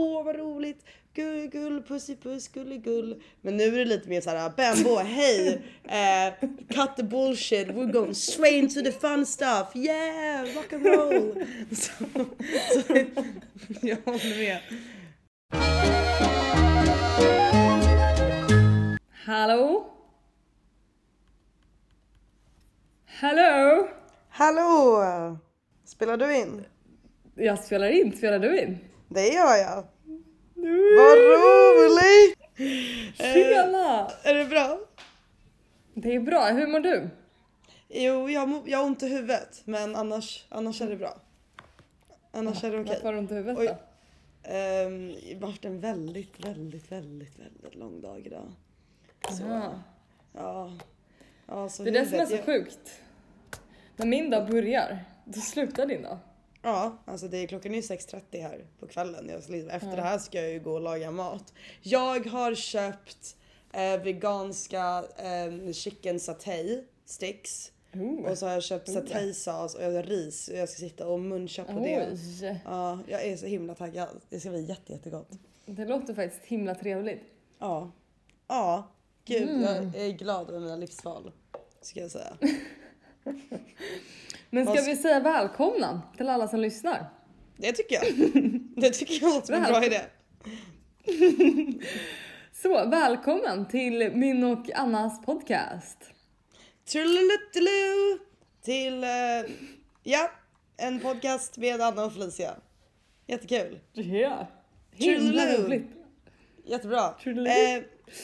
åh vad roligt, gull, gull, pussy, puss, gulligull. Men nu är det lite mer såhär, Bambo, hej, eh, cut the bullshit, we're going straight into the fun stuff, yeah, rock and roll. så, så, jag håller med. Hallå? Hallå? Hallå! Spelar du in? Jag spelar in, spelar du in? Det gör jag. Vad roligt! Tjena! Är det bra? Det är bra, hur mår du? Jo, jag, jag har ont i huvudet, men annars, annars är det bra. Annars är det okej. Varför har du ont i huvudet Oj. då? Ehm, det har varit en väldigt, väldigt, väldigt, väldigt lång dag idag. Så, Aha. ja. ja så Det är det som är så jag- sjukt. När min dag börjar, då slutar din dag. Ja, alltså det är klockan är ju 6.30 här på kvällen. Jag, liksom- efter Ja. det här ska jag ju gå och laga mat. Jag har köpt eh, veganska eh, chicken satay sticks. Oh. Och så har jag köpt sataysås och jag har ris och jag ska sitta och muncha på det. Oj, Ja, jag är så himla taggad. Det ska bli jätte, jättegott. det låter faktiskt himla trevligt. Ja. Ja. Gud, Mm. jag är glad över mina livsval. Ska jag säga. Men ska vi säga välkomna till alla som lyssnar? Det tycker jag. Det tycker jag låter som en bra idé. Så, välkommen till min och Annas podcast. Trullulutulu till, eh, ja, en podcast med Anna och Felicia. Jättekul. Ja. Himla roligt. Jättebra. Eh,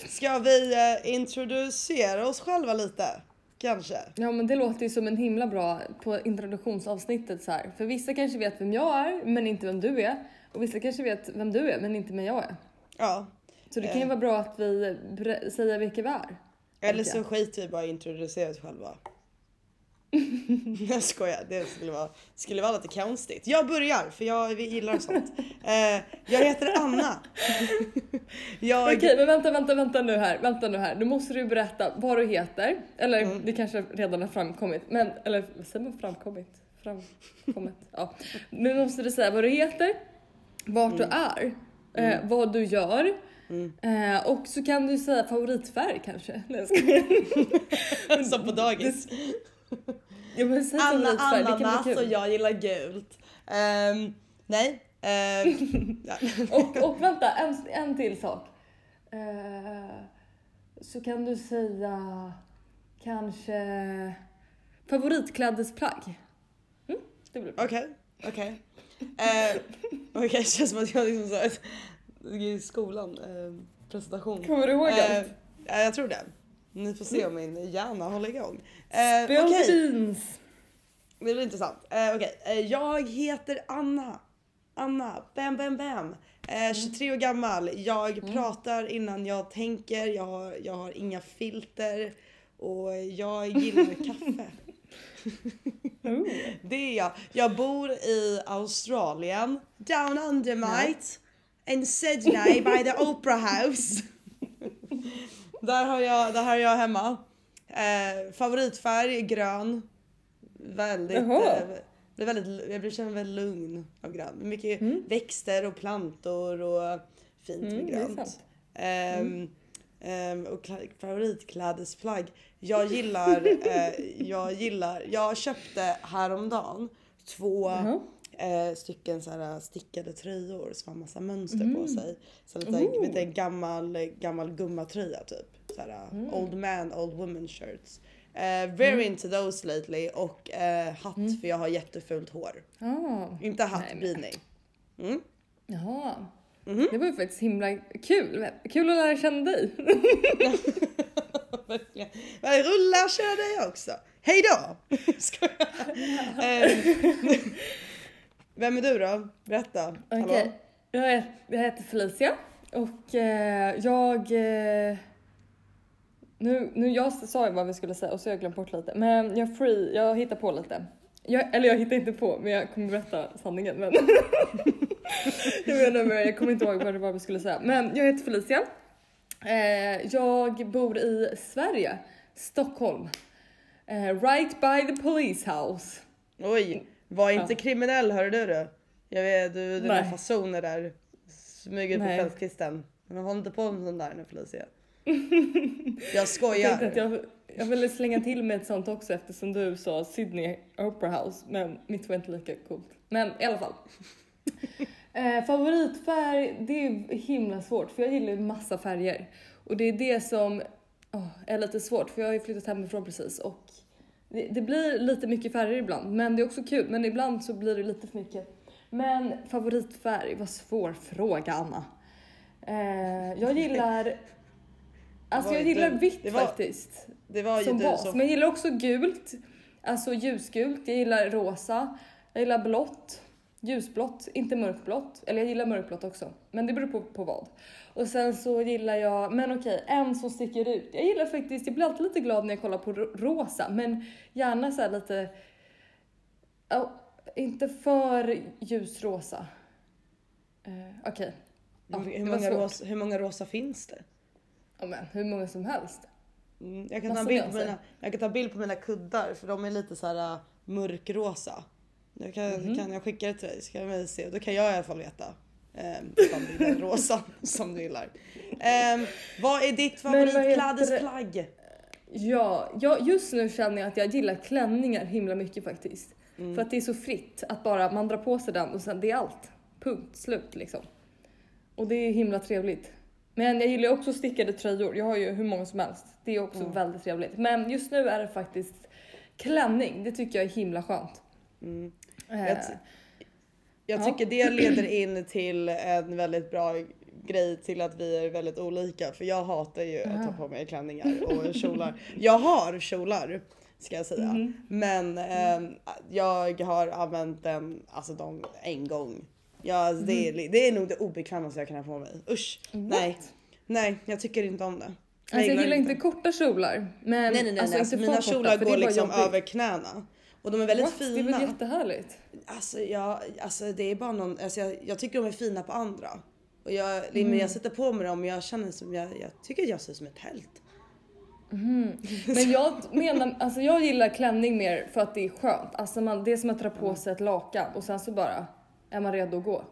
ska vi eh, introducera oss själva lite? Kanske? Ja men det låter ju som en himla bra på introduktionsavsnittet så här. För vissa kanske vet vem jag är men inte vem du är. Och vissa kanske vet vem du är men inte vem jag är. Ja. Så det kan ju Eh. vara bra att vi säger vilka vi är. Eller så skiter vi bara i att introducera oss själva. jag skojar, det skulle vara, skulle vara lite konstigt. Jag börjar för jag vi gillar sånt. Eh, jag heter Anna. jag, Okej men vänta, vänta, vänta nu här. Vänta nu här. Nu måste du berätta vad du heter. Eller Mm. det kanske redan har framkommit. Men, eller vad säger man framkommit? Framkommit? Ja. Nu måste du säga vad du heter, vart du är, eh, vad du gör. Mm. Eh, och så kan du säga favoritfärg kanske. Nej, jag. Som på dagis. Ja, men säg Anna ananas och jag gillar gult. Ehm, nej. ehm, ja. Och, och vänta, en, en till sak. Eh, så kan du säga kanske favoritklädesplagg. Mm, det blir bra. Okej, okej. Eh, Okej, det känns som att jag liksom ett i skolan, eh, presentation. Kommer du ihåg allt? ja, jag tror det. Ni får se om min hjärna håller igång. Eh, Spill the beans. det blir intressant. Eh, Okej, eh, jag heter Anna. Anna, bam bam bam. Eh, 23 år gammal. Jag pratar innan jag tänker. Jag har, jag har inga filter. Och jag gillar kaffe. Oh. Det är jag. Jag bor i Australien. Down under mate. In Sydney by the Opera House. där, har jag, där har jag hemma. Eh, favoritfärg är grön. Väldigt, eh, blir väldigt, jag blir känner mig väldigt lugn av grön. Mycket Mm. växter och plantor och fint Mm, med är grönt. Ehm, ehm, och kla- favoritklädesplagg. Jag gillar, eh, jag gillar, jag köpte häromdagen två Jaha. Eh, stycken så här stickade tröjor som har massa mönster på Mm. sig. Så lite, Oh. lite gammal, gammal gummatröja typ. Så här, Mm. Old man, old woman shirts. Eh, very into those lately och eh, hatt Mm. för jag har jättefult hår. Ah. Inte hatt, Nej, men- beanie. Mm. Jaha. Mhm. Det var ju faktiskt himla kul. Kul att lära känna dig. Verkligen. Rulla kör dig också. Hej då! Skojar. Eh, Vem är du då? Berätta. Okej, Hallå? jag, heter, jag heter Felicia och eh, jag... Eh, nu, nu jag sa ju vad vi skulle säga och så har jag glömt bort lite. Men jag free, jag hittar på lite. Jag, eller jag hittar inte på, men jag kommer berätta sanningen. Men jag menar, men jag kommer inte ihåg vad det var vi skulle säga. Men jag heter Felicia. Eh, jag bor i Sverige, Stockholm. Eh, right by the police house. Oj, var inte Ja. kriminell hörde du. Jag vet, du, dina Nej. fasoner där. smyga ut på Nej. kvällskvisten. Men håll inte på med sån där nu Felicia. Jag Jag skojar. tänkte att jag, jag ville slänga till med ett sånt också eftersom du sa Sydney Opera House men mitt var inte lika coolt. Men i alla fall. Eh, favoritfärg, det är himla svårt för jag gillar ju massa färger. Och det är det som åh, är lite svårt för jag har ju flyttat hemifrån precis och det, blir lite mycket färger ibland men det är också kul men ibland så blir det lite för mycket. Men favoritfärg, vad svår fråga Anna. Eh, jag gillar Alltså jag gillar vitt det var- faktiskt Det var ju som du bas. som... Men jag gillar också gult, alltså ljusgult. Jag gillar rosa. Jag gillar blått, ljusblått, inte mörkblått. Eller jag gillar mörkblått också, men det beror på, på vad. Och sen så gillar jag, men okej, en som sticker ut. Jag gillar faktiskt, jag blir alltid lite glad när jag kollar på ro- rosa, men gärna så lite, ja, inte för ljusrosa. Uh, okej. Ja, hur, många rosa, hur många rosa finns det? Ja, men hur många som helst. Mm, jag, kan ta Massa bild på mina, jag kan ta bild på mina kuddar för de är lite så här äh, mörkrosa. Jag kan, Mhm. kan jag skicka det till dig så kan vi se. Då kan jag i alla fall veta. Är den rosa som du gillar. Ehm, vad är ditt favoritklädesplagg? Ja, jag, just nu känner jag att jag gillar klänningar himla mycket faktiskt. Mm. För att det är så fritt att bara man drar på sig den och sen det är allt. Punkt slut liksom. Och det är himla trevligt. Men jag gillar också stickade tröjor. Jag har ju hur många som helst. Det är också Mm. väldigt trevligt. Men just nu är det faktiskt klänning. Det tycker jag är himla skönt. Mm. Eh, Jag ty- Jag Ja. tycker det leder in till en väldigt bra grej till att vi är väldigt olika. För jag hatar ju att ta på mig klänningar och kjolar. Jag har kjolar ska jag säga. Mhm. Men ehm, jag har använt den alltså de, en gång. Ja, alltså, det, är, det är nog det obekvämaste jag kan ha på mig. Usch. Nej, what? nej jag tycker inte om det. Alltså jag gillar inte korta kjolar. Men Nej nej nej, alltså, nej. Alltså, mina korta, kjolar går liksom över knäna. Och de är väldigt What? Det är fina. väl jättehärligt? Alltså, jag, alltså det är bara någon, alltså jag, jag tycker de är fina på andra. Och jag, Mm. jag sätter på mig dem och jag känner som jag, jag tycker att jag ser ut som ett tält. Men jag menar, alltså jag gillar klänning mer för att det är skönt. Alltså man, det är som att dra Mm. på sig ett lakan och sen så bara är man redo att gå.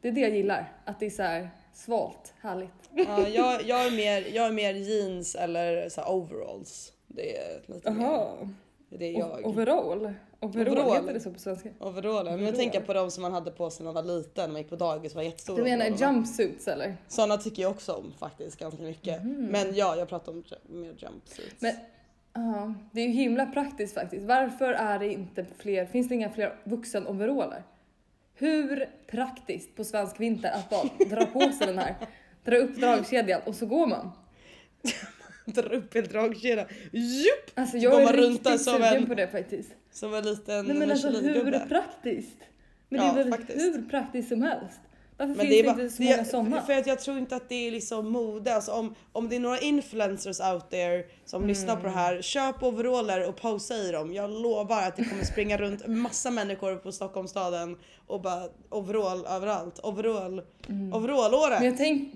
Det är det jag gillar, att det är så här svalt, härligt. Ja, jag, jag, är mer, jag är mer jeans eller så overalls. Det är lite mer, Jaha. Det är jag. Overall? Overall, Overall. heter det så på svenska? Overallen. Men jag Overall. tänker på de som man hade på sig när man var liten, man gick på dagis och var jättestora. Du menar jumpsuits eller? Sådana tycker jag också om faktiskt ganska mycket. Men ja, jag pratar om mer jumpsuits. Men ja, det är ju himla praktiskt faktiskt. Varför är det inte fler, finns det inga fler vuxenoveraller? Hur praktiskt på svensk vinter att bara dra på sig den här, dra upp dragkedjan och så går man. Dra upp en dragkedja. Jupp! Alltså Så jag är riktigt sugen en- på det faktiskt. Som en liten Nej men alltså hur praktiskt? Men Ja, det är väl faktiskt. hur praktiskt som helst? Varför Men finns det det, är bara, inte så det många är, sådana? För att jag tror inte att det är liksom mode. Alltså om, om det är några influencers out there som lyssnar på det här, köp overaller och posa i dem. Jag lovar att det kommer springa runt massa människor på Stockholmsstaden och bara overall överallt. Overall, overallåret. Men jag, tänk,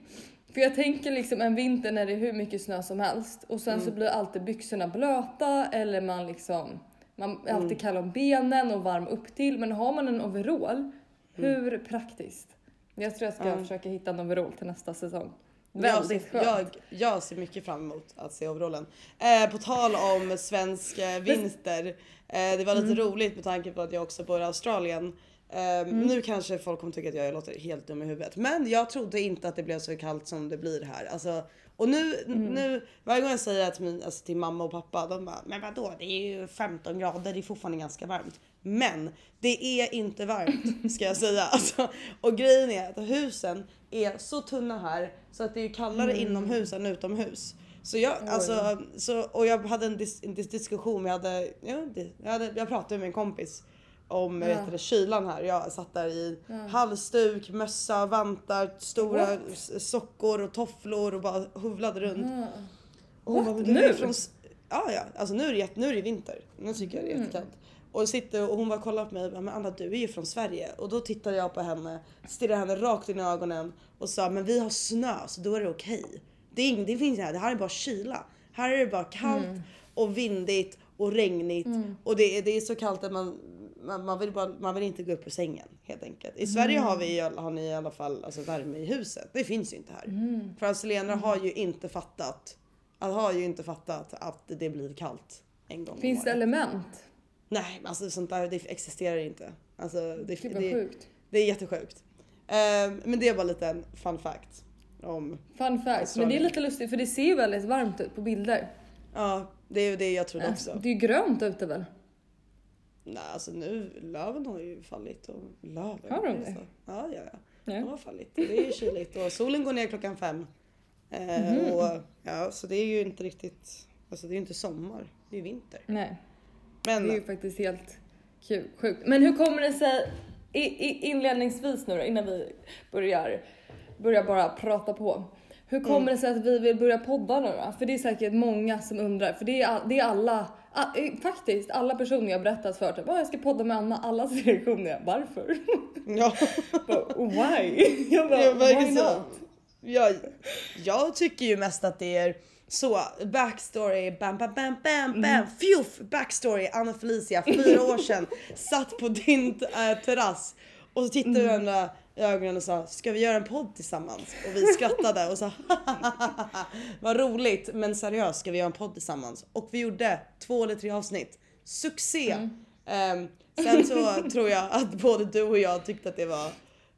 för jag tänker liksom en vinter när det är hur mycket snö som helst och sen så Mm. blir alltid byxorna blöta eller man liksom man är Mm. alltid kall om benen och varm upp till men har man en overall, hur praktiskt? Jag tror jag ska Mm. försöka hitta en overall till nästa säsong. Väldigt skönt. jag, jag ser mycket fram emot att se overallen. Eh, på tal om svensk eh, vinter. Eh, det var lite Mm. roligt med tanke på att jag också bor i Australien. Eh, Mm. Nu kanske folk kommer tycka att jag låter helt dum i huvudet. Men jag trodde inte att det blev så kallt som det blir här. Alltså, och nu, Mm. nu varje gång jag säger att min, alltså till mamma och pappa, de bara “men vadå det är ju 15 grader, det är fortfarande ganska varmt”. Men det är inte varmt ska jag säga. Alltså, och grejen är att husen är så tunna här så att det är kallare Mm. inomhus än utomhus. Så jag, alltså, så, och jag hade en, dis, en dis, diskussion, jag, hade, ja, jag, hade, jag pratade med en kompis om Ja. vet du, kylan här. Jag satt där i halsduk, mössa, vantar, stora What? sockor och tofflor och bara hovlade runt. Ah. Och hon What? bara, "Men du är Nu? från... Ja, ja, alltså nu är det, nu är det vinter. Nu tycker jag det är jättekallt. Och, sitter, och hon var kollar på mig och bara, men Anna du är ju från Sverige. Och då tittade jag på henne, stirrade henne rakt in i ögonen och sa, men vi har snö så då är det okej. Det, är ing, det finns här, det här är bara kyla. Här är det bara kallt och vindigt och regnigt. Och det, det är så kallt att man, man, man, vill bara, man vill inte gå upp ur sängen. Helt enkelt. I Sverige har, vi, har ni i alla fall alltså, värme i huset. Det finns ju inte här. Mm. För australienare har ju inte fattat, har ju inte fattat att det blir kallt en gång Finns det element? Nej, alltså sånt där det existerar inte. Alltså, det, Gud vad det, sjukt. det är jättesjukt. Ehm, men det är bara lite en fun fact. Om, Fun fact. Men det är lite lustigt för det ser ju väldigt varmt ut på bilder. ja, det är ju det jag trodde Alltså, också. det är ju grönt ute väl? Nej, alltså nu, löven har ju fallit och löven. Har de det? Ja, ja, ja. De har fallit. Det är ju kyligt och solen går ner klockan fem. Eh, Mhm. och, ja, så det är ju inte riktigt, alltså det är ju inte sommar, det är ju vinter. Nej, Men det är ju faktiskt helt kul, sjukt. Men hur kommer det sig i, i, inledningsvis nu då, innan vi börjar, börjar bara prata på. Hur kommer Mm. det sig att vi vill börja podda nu då? För det är säkert många som undrar. För det är, det är alla, faktiskt alla personer jag berättat för typ, "Åh, jag ska podda med Anna. Allas reaktion är varför? ja, Bara, Why? Jag bara, jag, why verkligen så. not? jag, jag tycker ju mest att det är så backstory, bam bam bam bam bam, Mm. fjuff backstory Anna Felicia fyra år sedan satt på din äh, terrass och så tittade vi Mm. varandra i ögonen och sa ska vi göra en podd tillsammans? Och vi skrattade och sa vad roligt men seriöst ska vi göra en podd tillsammans? Och vi gjorde två eller tre avsnitt. Succé! Mm. Ehm, sen så tror jag att både du och jag tyckte att det var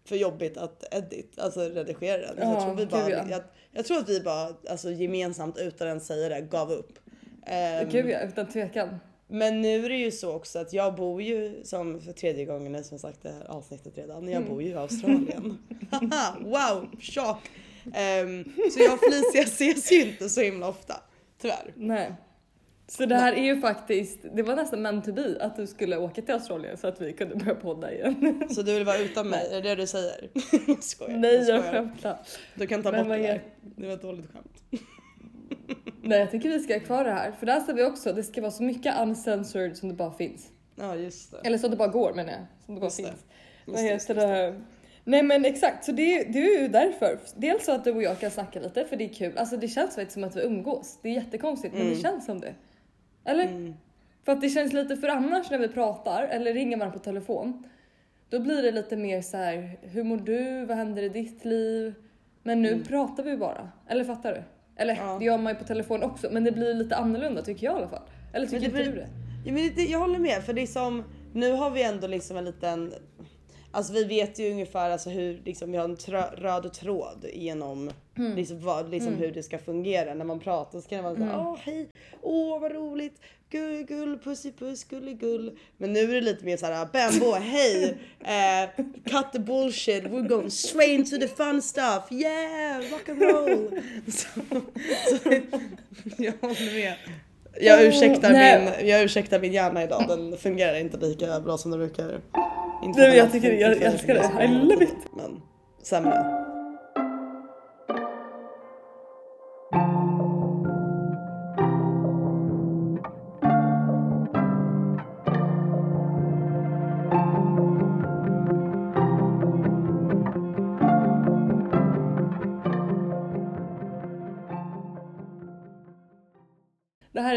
för jobbigt att edit, alltså redigera den. Så jag, Ja, tror vi bara, ja. jag, jag tror att vi bara alltså, gemensamt utan att säga det gav upp. Ehm, Gud ja, utan tvekan. Men nu är det ju så också att jag bor ju som för tredje gången nu som sagt det här avsnittet redan. Jag Mm. bor ju i Australien. Haha, wow, chock! Ehm, så jag och Felicia ses ju inte så himla ofta. Tyvärr. Nej. Så det här är ju faktiskt, det var nästan meant to be att du skulle åka till Australien så att vi kunde börja podda igen. Så du vill vara utan mig, är det det du säger? jag skojar. Nej jag skojar. skämtar. Du kan ta Men bort det är- där. Det var ett dåligt skämt. Nej jag tycker vi ska ha kvar det här. För där sa vi också, det ska vara så mycket uncensored som det bara finns. Ja just det. Eller som det bara går menar jag. Som det bara Just det. finns. Just Vad det, heter det. det? Nej men exakt, så det, det är ju därför. Dels så att du och jag kan snacka lite för det är kul. Alltså det känns faktiskt som att vi umgås. Det är jättekonstigt men det Mm. känns som det. Eller? Mm. För att det känns lite för annars när vi pratar eller ringer varandra på telefon. Då blir det lite mer så här, hur mår du? Vad händer i ditt liv? Men nu pratar vi bara. Eller fattar du? Eller. Ja. det gör man ju på telefon också men det blir lite annorlunda tycker jag i alla fall. Eller tycker Men det inte du det? Ja, men det, jag håller med för det är som, nu har vi ändå liksom en liten, alltså vi vet ju ungefär alltså hur, liksom vi har en trö, röd tråd genom Mm. liksom, vad, liksom hur det ska fungera när man pratar så kan man säga Mm. åh hej, åh vad roligt, gull gull, pussy puss, gulligull. Men nu är det lite mer såhär Bambo, hej, eh, cut the bullshit, we're going straight into the fun stuff, yeah, rock and roll. så, så, jag håller med. Jag ursäktar, nej. min, jag ursäktar min hjärna idag, den fungerar inte lika bra som den brukar. Inte Nej, jag tycker- jag- jag älskar det. I love alltid, Men sämre.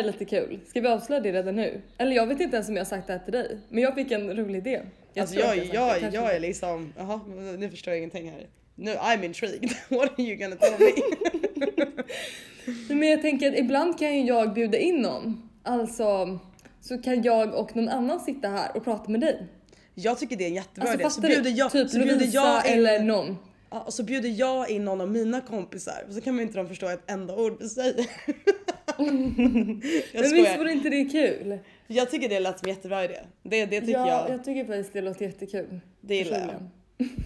Här är lite kul. Ska vi avslöja det redan nu? Eller jag vet inte ens om jag har sagt det här till dig. Men jag fick en rolig idé. Jag alltså jag, jag, kanske jag inte. är liksom, jaha nu förstår jag ingenting här. Nu I'm intrigued. What are you gonna tell me? Men jag tänker att ibland kan ju jag bjuda in någon. Alltså så kan jag och någon annan sitta här och prata med dig. jag tycker det är en jättebra Alltså idé. Så fattar bjuder jag, typ så bjuder jag in, eller någon. ja, och så bjuder jag in någon av mina kompisar. Så kan man inte de förstå ett enda ord vi säger. jag Men visst vore inte det kul? Jag tycker det lät som en jättebra idé. Det, det tycker ja, jag. jag tycker faktiskt det låter jättekul. Det gillar jag.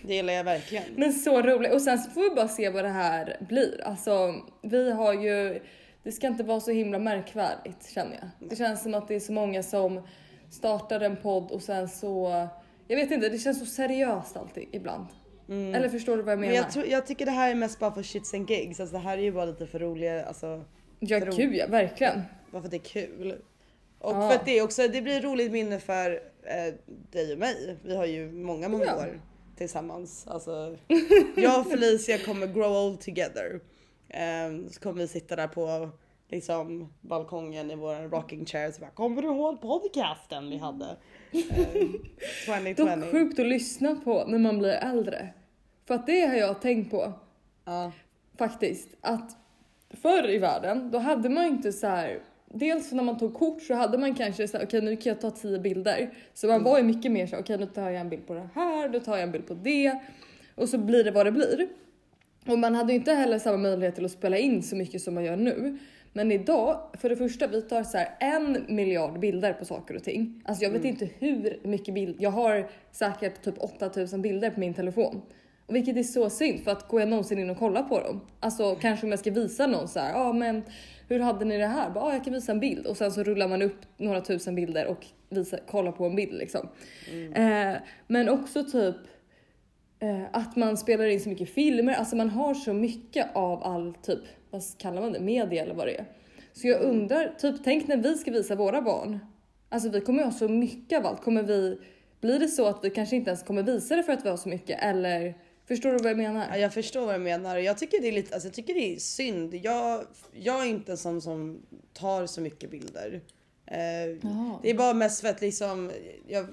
Det gillar jag verkligen. Men så roligt. Och sen så får vi bara se vad det här blir. Alltså vi har ju, det ska inte vara så himla märkvärdigt känner jag. Det känns som att det är så många som startar en podd och sen så, jag vet inte, det känns så seriöst alltid ibland. Eller förstår du vad jag menar? Mm. Men jag, tror, jag tycker det här är mest bara för shits and gigs. Alltså det här är ju bara lite för roliga, alltså ja för gud ja, verkligen. bara för att det är kul. Och Ja. för att det är också, det blir ett roligt minne för eh, dig och mig. Vi har ju många, många Ja. år tillsammans. Alltså, jag och Felicia kommer grow old together. Ehm, så kommer vi sitta där på liksom balkongen i våran rocking chair så bara kommer du ihåg podcasten vi hade? Eh, 2020. Dock sjukt att lyssna på när man blir äldre. För att det har jag tänkt på Ja. faktiskt. Att förr i världen, då hade man ju inte så här. Dels när man tog kort så hade man kanske så här, okej nu kan jag ta tio bilder. Så man var ju mycket mer så okej nu tar jag en bild på det här, då tar jag en bild på det. Och så blir det vad det blir. Och man hade ju inte heller samma möjlighet till att spela in så mycket som man gör nu. Men idag, för det första, vi tar så här en miljard bilder på saker och ting. Alltså jag vet inte hur mycket bild, jag har säkert typ 8000 bilder på min telefon. Vilket är så synd för att går jag någonsin in och kollar på dem? Alltså kanske om jag ska visa någon så här, ja ah, men hur hade ni det här? Ja, ah, jag kan visa en bild och sen så rullar man upp några tusen bilder och visa, kollar på en bild liksom. Eh, men också typ eh, att man spelar in så mycket filmer, alltså man har så mycket av all typ, vad kallar man det, media eller vad det är. Så jag undrar, typ tänk när vi ska visa våra barn. Alltså vi kommer ju ha så mycket av allt. Kommer vi, blir det så att vi kanske inte ens kommer visa det för att vi har så mycket eller förstår du vad jag menar? Ja, jag förstår vad du menar. Jag tycker det är lite, alltså jag tycker det är synd. Jag, jag är inte en sån som tar så mycket bilder. Eh, det är bara mest för att liksom, jag,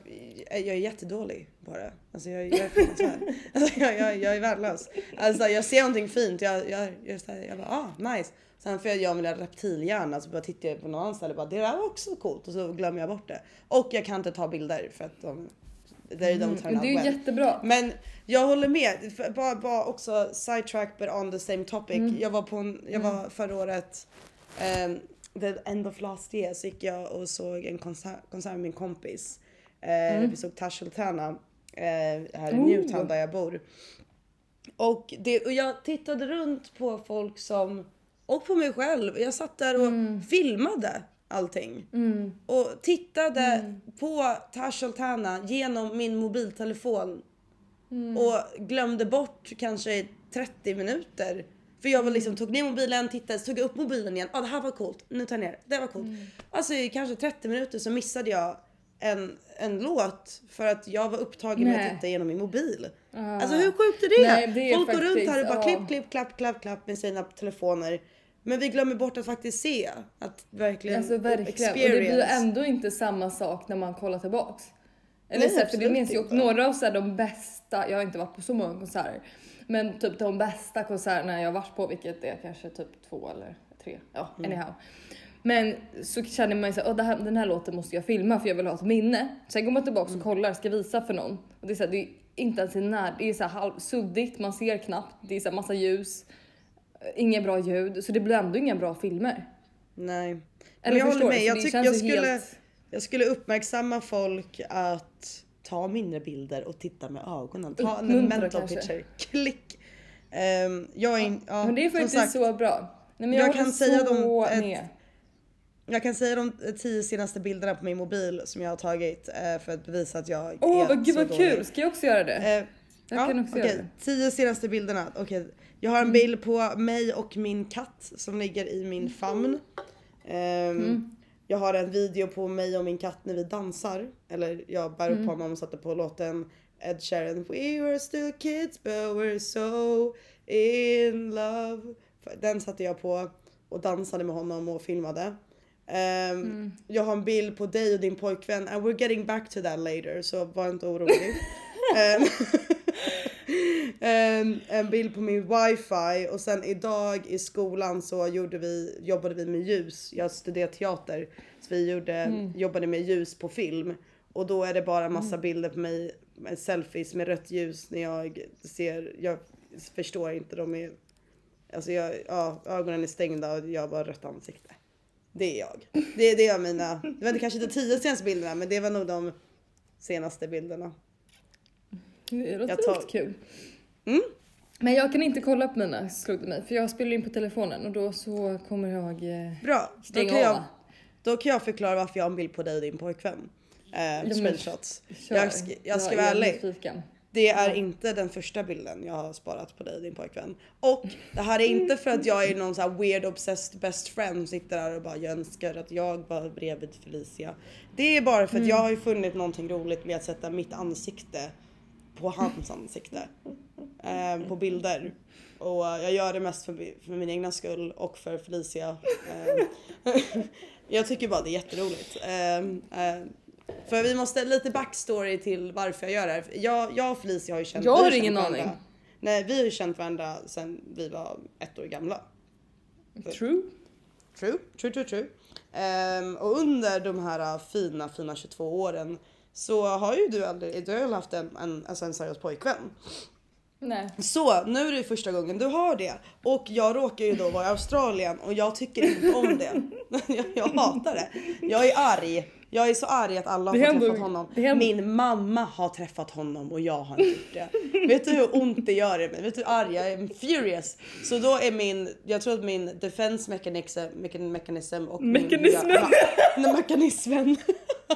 jag är jättedålig det. Alltså jag, jag är fruktansvärd. alltså jag, jag, jag är värdelös. Alltså jag ser någonting fint, jag, jag, jag, jag, jag bara ah nice. Sen får jag göra min reptilhjärna så bara tittar jag på någon annan ställe och bara det där var också coolt och så glömmer jag bort det. Och jag kan inte ta bilder för att de, they don't turn Men out det är well. jättebra. Men jag håller med. Bara, bara också sidetrack but on the same topic. Mm. Jag var på en, jag var förra året, um, the end of last year så gick jag och såg en konsert, konsert med min kompis. Eh, Vi såg Tash Sultana eh, här i Oh. Newtown där jag bor. Och, det, och jag tittade runt på folk som, och på mig själv. Jag satt där och filmade allting. Mm. Och tittade på Tash Sultana genom min mobiltelefon. Och glömde bort kanske 30 minuter. För jag var liksom, tog ner mobilen, tittade, tog upp mobilen igen. Ja ah, det här var coolt, nu tar jag ner det. Var coolt. Alltså i kanske 30 minuter så missade jag en, en låt för att jag var upptagen med att Nej. titta genom min mobil. Ah. Alltså hur sjukt är det? Nej, det är Folk går runt faktiskt- här och bara ja. klipp, klipp, klapp, klapp, klapp med sina telefoner. Men vi glömmer bort att faktiskt se. Att verkligen, Alltså verkligen. Och det blir ändå inte samma sak när man kollar tillbaks. Eller Nej, så här, för det minns ju några av så här, de bästa, jag har inte varit på så många konserter, men typ de bästa konserterna jag har varit på, vilket är kanske typ två eller tre, ja Mm. anyhow. Men så känner man ju såhär, "Åh, det här, den här låten måste jag filma för jag vill ha ett minne. Sen går man tillbaka Mm. och kollar, ska visa för någon. Och det är, så här, det är inte ens i när, det är så här halv suddigt, man ser knappt, det är så här massa ljus, inget bra ljud, så det blir ändå inga bra filmer. Nej. Men Eller jag förstår håller med. Jag, tyck, jag, skulle, helt- jag skulle uppmärksamma folk att ta mindre bilder och titta med ögonen. Ta en mental kanske. picture. Klick. Ehm, jag är, in- ja, Men det är faktiskt sagt, så bra. Nej, men jag jag, kan säga dem ett- med. Jag kan säga de tio senaste bilderna på min mobil som jag har tagit eh, för att bevisa att jag Åh är vad gud så vad dålig. kul, ska jag också göra det? Eh, Jag kan också okej. göra det. Tio senaste bilderna. Okej. Jag har en bild på mig och min katt som ligger i min famn. Ehm, Mm. Jag har en video på mig och min katt när vi dansar. Eller jag bär Mm. upp honom och satte på låten Ed Sheeran. We were still kids but we're so in love. Den satte jag på och dansade med honom och filmade. Ehm, Mm. Jag har en bild på dig och din pojkvän. And we're getting back to that later så var inte orolig. Ehm, en, en bild på min wifi och sen idag i skolan så gjorde vi, jobbade vi med ljus. Jag studerade teater så vi gjorde, jobbade med ljus på film. Och då är det bara massa bilder på mig, med selfies med rött ljus när jag ser, jag förstår inte, de är, alltså jag, ja, ögonen är stängda och jag har bara rött ansikte. Det är jag. Det, det är mina, det var kanske inte tio senaste bilderna men det var nog de senaste bilderna. Det låter jag tar- lite kul. Mm. Men jag kan inte kolla upp mina slog det mig för jag spelar in på telefonen och då så kommer jag eh, Bra, då kan, jag, då kan jag förklara varför jag har en bild på dig och din pojkvän. Eh, men- screenshots. Kör. Jag, ska, jag ska är vara ärlig. nyfiken. Det är inte den första bilden jag har sparat på dig och din pojkvän. Och det här är inte för att jag är någon så här weird obsessed best friend som sitter där och bara jag önskar att jag var bredvid Felicia. Det är bara för att jag har ju funnit någonting roligt med att sätta mitt ansikte på hans ansikte. Eh, på bilder. Och jag gör det mest för, för min egna skull och för Felicia. Eh, jag tycker bara det är jätteroligt. Eh, eh, för vi måste lite backstory till varför jag gör det här. Jag, jag och Felicia har ju känt Jag har ingen varandra- aning. Nej, vi har ju känt varandra sedan vi var ett år gamla. True. True, true, true, true. Ehm, och under de här uh, fina, fina 22 åren så har ju du aldrig, du har haft en, en, alltså en seriös pojkvän. Nej. Så nu är det första gången du har det. Och jag råkar ju då vara i Australien och jag tycker inte om det. jag, jag hatar det. Jag är arg. Jag är så arg att alla har ändå- träffat honom. Min mamma har träffat honom och jag har inte gjort det. Vet du hur ont det gör i mig? Vet du hur arg jag är? furious. Så då är min, jag tror att min defense mechanism, mechan- mechanism och Mekanismen. min... Ja, mekanismen.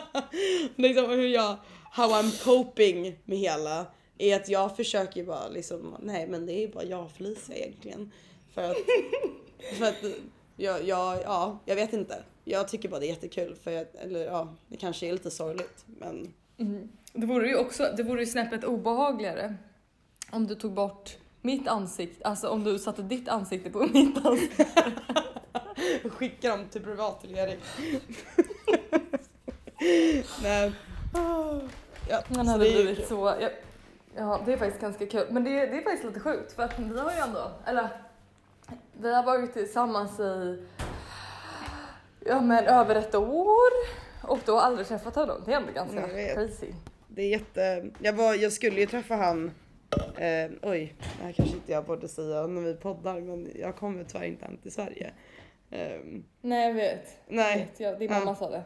liksom hur jag, how I'm coping med hela är att jag försöker bara liksom, nej men det är bara jag och Felicia egentligen. För att, för att jag, jag, ja, jag vet inte. Jag tycker bara det är jättekul för jag, eller ja, det kanske är lite sorgligt men Mm. Det vore ju också, det vore ju snäppet obehagligare om du tog bort mitt ansikte, alltså om du satte ditt ansikte på mitt ansikte. jag skickar dem till privat till Erik. Nej. Ja, så hade blivit så, ja, ja det är faktiskt ganska kul. Men det, det är faktiskt lite sjukt för att vi har ju ändå, eller vi har varit tillsammans i ja men över ett år och då aldrig träffat honom. Det är ändå ganska Jag crazy. Det är jätte... Jag, var, jag skulle ju träffa han... Eh, oj, det här kanske inte jag borde säga när vi poddar men jag kommer tyvärr inte hem till Sverige. Ehm, Nej jag vet. nej, vet jag, din Ja. mamma sa det.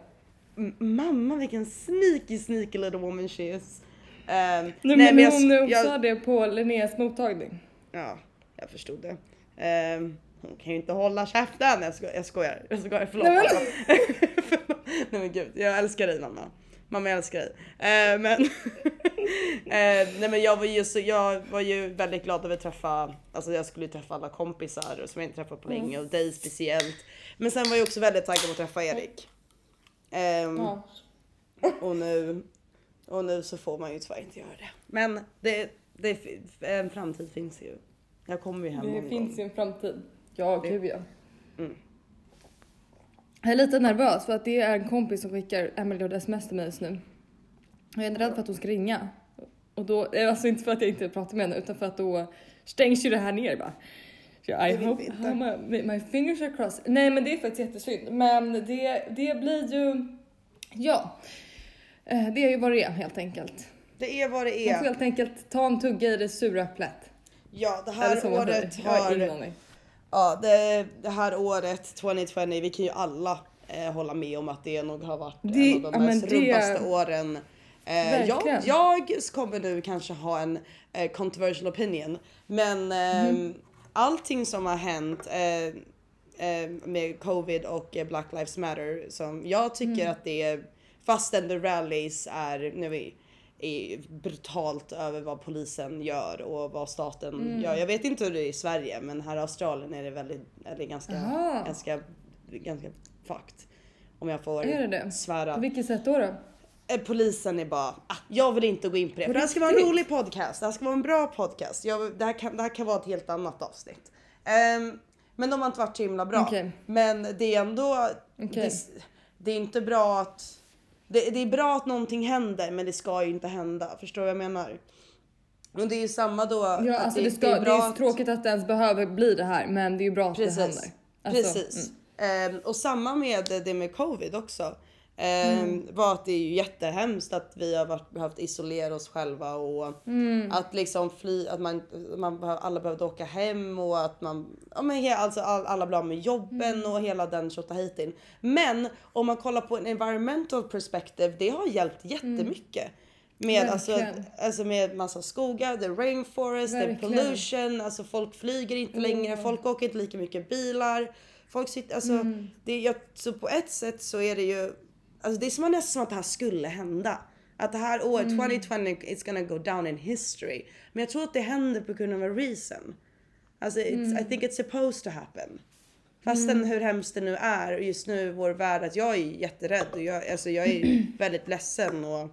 Mamma vilken sneaky sneaky little woman she is. Ehm, Nej, men men jag- hon jag- sa det på Linneas mottagning. Ja, jag förstod det. Ehm, hon kan ju inte hålla käften. Jag skojar, jag skojar, jag skojar förlåt. Nej, men-. Förlåt. Nej men gud, jag älskar dig mamma. Mamma jag älskar dig. Ehm, men, Ehm, nej men jag var, ju så, jag var ju väldigt glad över att träffa, alltså jag skulle ju träffa alla kompisar som jag inte träffat på länge och dig speciellt. Men sen var jag också väldigt taggad på att träffa Erik. Ehm, Ja. och nu, och nu så får man ju tyvärr inte göra det. Men det, det, en framtid finns ju. Jag kommer ju hem Det någon finns gång. ju en framtid. Ja, Det- gud ja. Mm. Jag är lite nervös för att det är en kompis som skickar en miljard sms till mig just nu. Jag är rädd för att hon ska ringa. Och då, eh, alltså inte för att jag inte pratar med henne utan för att då stängs ju det här ner bara. Så I Det vill hope my, my fingers are crossed. Nej men det är faktiskt jättesynd. Men det, det blir ju, ja. Eh, Det är ju vad det är helt enkelt. Det är vad det Man får är. helt enkelt ta en tugga i det sura äpplet. Ja, det här året Jag har. Ja, det, det här året 2020, vi kan ju alla eh, hålla med om att det nog har varit Det- en av de ja, mest det- rubbaste åren. Eh, jag, jag kommer nu kanske ha en eh, controversial opinion, men eh, Mhm. Allting som har hänt eh, eh, med covid och eh, Black Lives Matter som jag tycker Mm. att det är fastän the rallies är nu är, är brutalt över vad polisen gör och vad staten Mm. gör. Jag vet inte hur det är i Sverige men här i Australien är det väldigt, eller ganska, Aha. ganska, ganska fucked. Om jag får Är det det? svära. På vilket sätt då? då? Eh, Polisen är bara, ah, jag vill inte gå in på det. För det här ska vara en rolig podcast, det här ska vara en bra podcast. Jag, det, här kan, det här kan vara ett helt annat avsnitt. Ehm, men de har inte varit så himla bra. Okej. Men det är ändå, Okej. det, det är inte bra att, det, det är bra att någonting händer men det ska ju inte hända. Förstår du vad jag menar? Och det är ju samma då. Ja, att alltså det, ska, det, är tråkigt att det ens behöver bli det här men det är ju bra att det händer. Alltså, Precis. Ehm, och samma med det med covid också. Ehm, Mm. var att det är ju jättehemskt att vi har varit, behövt isolera oss själva och Mm. att liksom fly, att man, man alla behövde åka hem och att man, ja men alltså all, alla blev med jobben Mm. och hela den tjottahejtin. Men om man kollar på en environmental perspective, det har hjälpt jättemycket. Med, alltså, Mm. Verkligen. alltså med massa skogar, the rainforest, the Verkligen. pollution, alltså folk flyger inte längre, Mm. folk åker inte lika mycket bilar. Folk sitter, alltså, Mm. det, jag, så på ett sätt så är det ju, alltså det är som nästan som att det här skulle hända. Att det här året, Mm. 2020, it's gonna go down in history. Men jag tror att det händer på grund av en reason. Alltså Mm. I think it's supposed to happen. Fastän hur hemskt det nu är och just nu i vår värld att jag är jätterädd och jag, alltså jag är väldigt ledsen och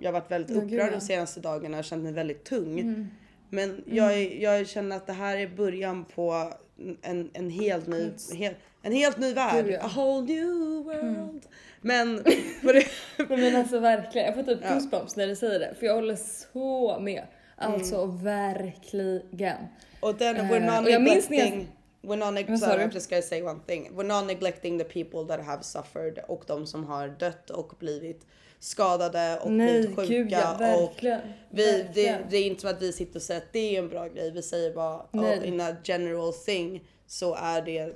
jag har varit väldigt upprörd de senaste dagarna och känt mig väldigt tung. Mm. Men jag, är- jag känner att det här är början på en, en helt ny, hel, en helt ny värld. Gud, ja. A whole new world. Men det, Nej, Men alltså verkligen, jag får typ Ja. goosebumps när du säger det. För jag håller så med. Alltså Mm. verkligen. och den, Eh, we're not och jag minns när neglecting We're not, neg- sorry? I'm just gonna say one thing. We're not neglecting the people that have suffered och de som har dött och blivit skadade och Nej blivit sjuka. gud ja, och verkligen. vi, det, verkligen. det är inte som att vi sitter och säger att det är en bra grej. Vi säger bara Nej. oh, in a general thing så är det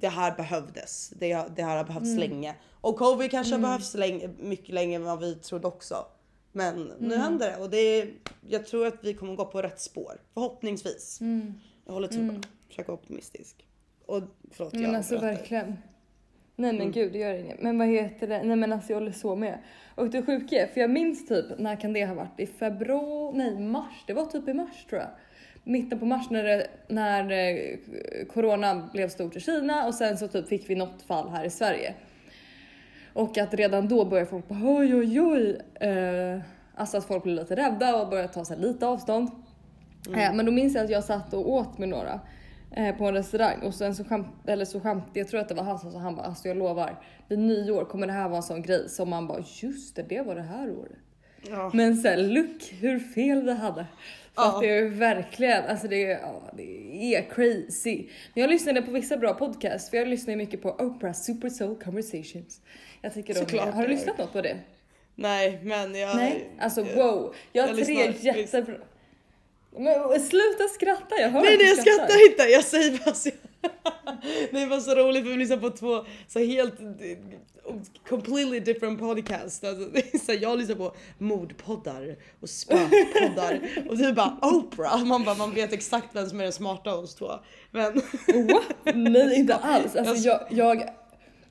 det här behövdes. Det, har- det här har behövts Mm. länge. Och covid kanske har behövts länge, mycket längre än vad vi trodde också. Men Mm. nu händer det och det är, jag tror att vi kommer gå på rätt spår. Förhoppningsvis. Mm. Jag håller tummarna. Försöker vara optimistisk. Och förlåt Men jag alltså pratar. verkligen. Nej men Mm. gud det gör inget. Men vad heter det? Nej men alltså jag håller så med. Och det sjuka är, för jag minns typ, när kan det ha varit? I februari, nej mars, det var typ i mars tror jag. Mitten på mars när, det, när eh, corona blev stort i Kina och sen så typ fick vi något fall här i Sverige. Och att redan då började folk bara oj oj oj. Eh, alltså att folk blev lite rädda och började ta sig lite avstånd. Eh, men då minns jag att jag satt och åt med några på en restaurang och sen så skämt, eller så skämt, jag tror att det var han som sa, han bara alltså jag lovar vid nyår kommer det här vara en sån grej som man bara just det, det var det här året. Ja. Men sen look hur fel vi hade. För Ja. att det är verkligen, alltså det är, ja, det är crazy. Men jag lyssnade på vissa bra podcasts för jag lyssnar mycket på Oprah Super Soul Conversations. Jag tycker Såklart har du lyssnat något på det? Nej men jag... Nej, alltså jag- wow. Jag har jag tre jättebra... Men sluta skratta, jag hör Nej nej jag skrattar inte, jag säger bara så Det är bara så roligt för vi lyssnar på två så helt completely different podcasts. Alltså, så jag lyssnar på mordpoddar och spökpoddar och du bara Oprah. Man bara man vet exakt vem som är den smarta av oss två. Men What? Nej inte alls. Alltså, Jag- jag,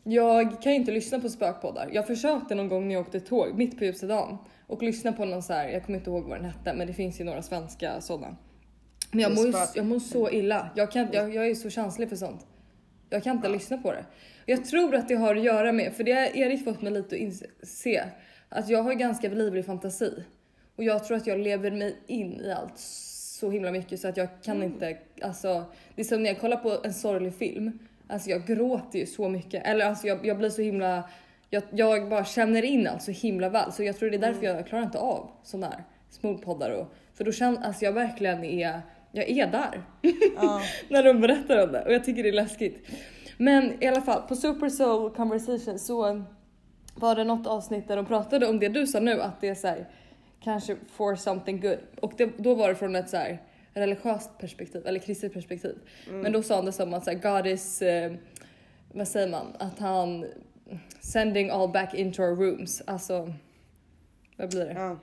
jag, kan ju inte lyssna på spökpoddar. Jag försökte någon gång när jag åkte tåg mitt på ljusa dagen och lyssna på någon så här, jag kommer inte ihåg vad den hette men det finns ju några svenska sådana. Men jag mår, jag mår så illa. Jag, kan, jag, jag är så känslig för sånt. Jag kan inte lyssna på det. Jag tror att det har att göra med, för det har Erik fått mig lite att inse, att jag har ganska livlig fantasi. Och jag tror att jag lever mig in i allt så himla mycket så att jag kan inte, alltså det är som när jag kollar på en sorglig film, alltså jag gråter ju så mycket. Eller alltså jag, jag blir så himla, jag, jag bara känner in allt så himla väl. Så jag tror det är därför jag klarar inte av sådana här smoothpoddar och, för då känner, alltså jag verkligen är, jag är där. ja, när de berättar om det och jag tycker det är läskigt. Men i alla fall på Super Soul Conversation så var det något avsnitt där de pratade om det du sa nu att det är så här, kanske for something good och det, då var det från ett så här religiöst perspektiv eller kristet perspektiv. Men då sa han det som att så här, God is, eh, vad säger man, att han sending all back into our rooms, alltså vad blir det? ja.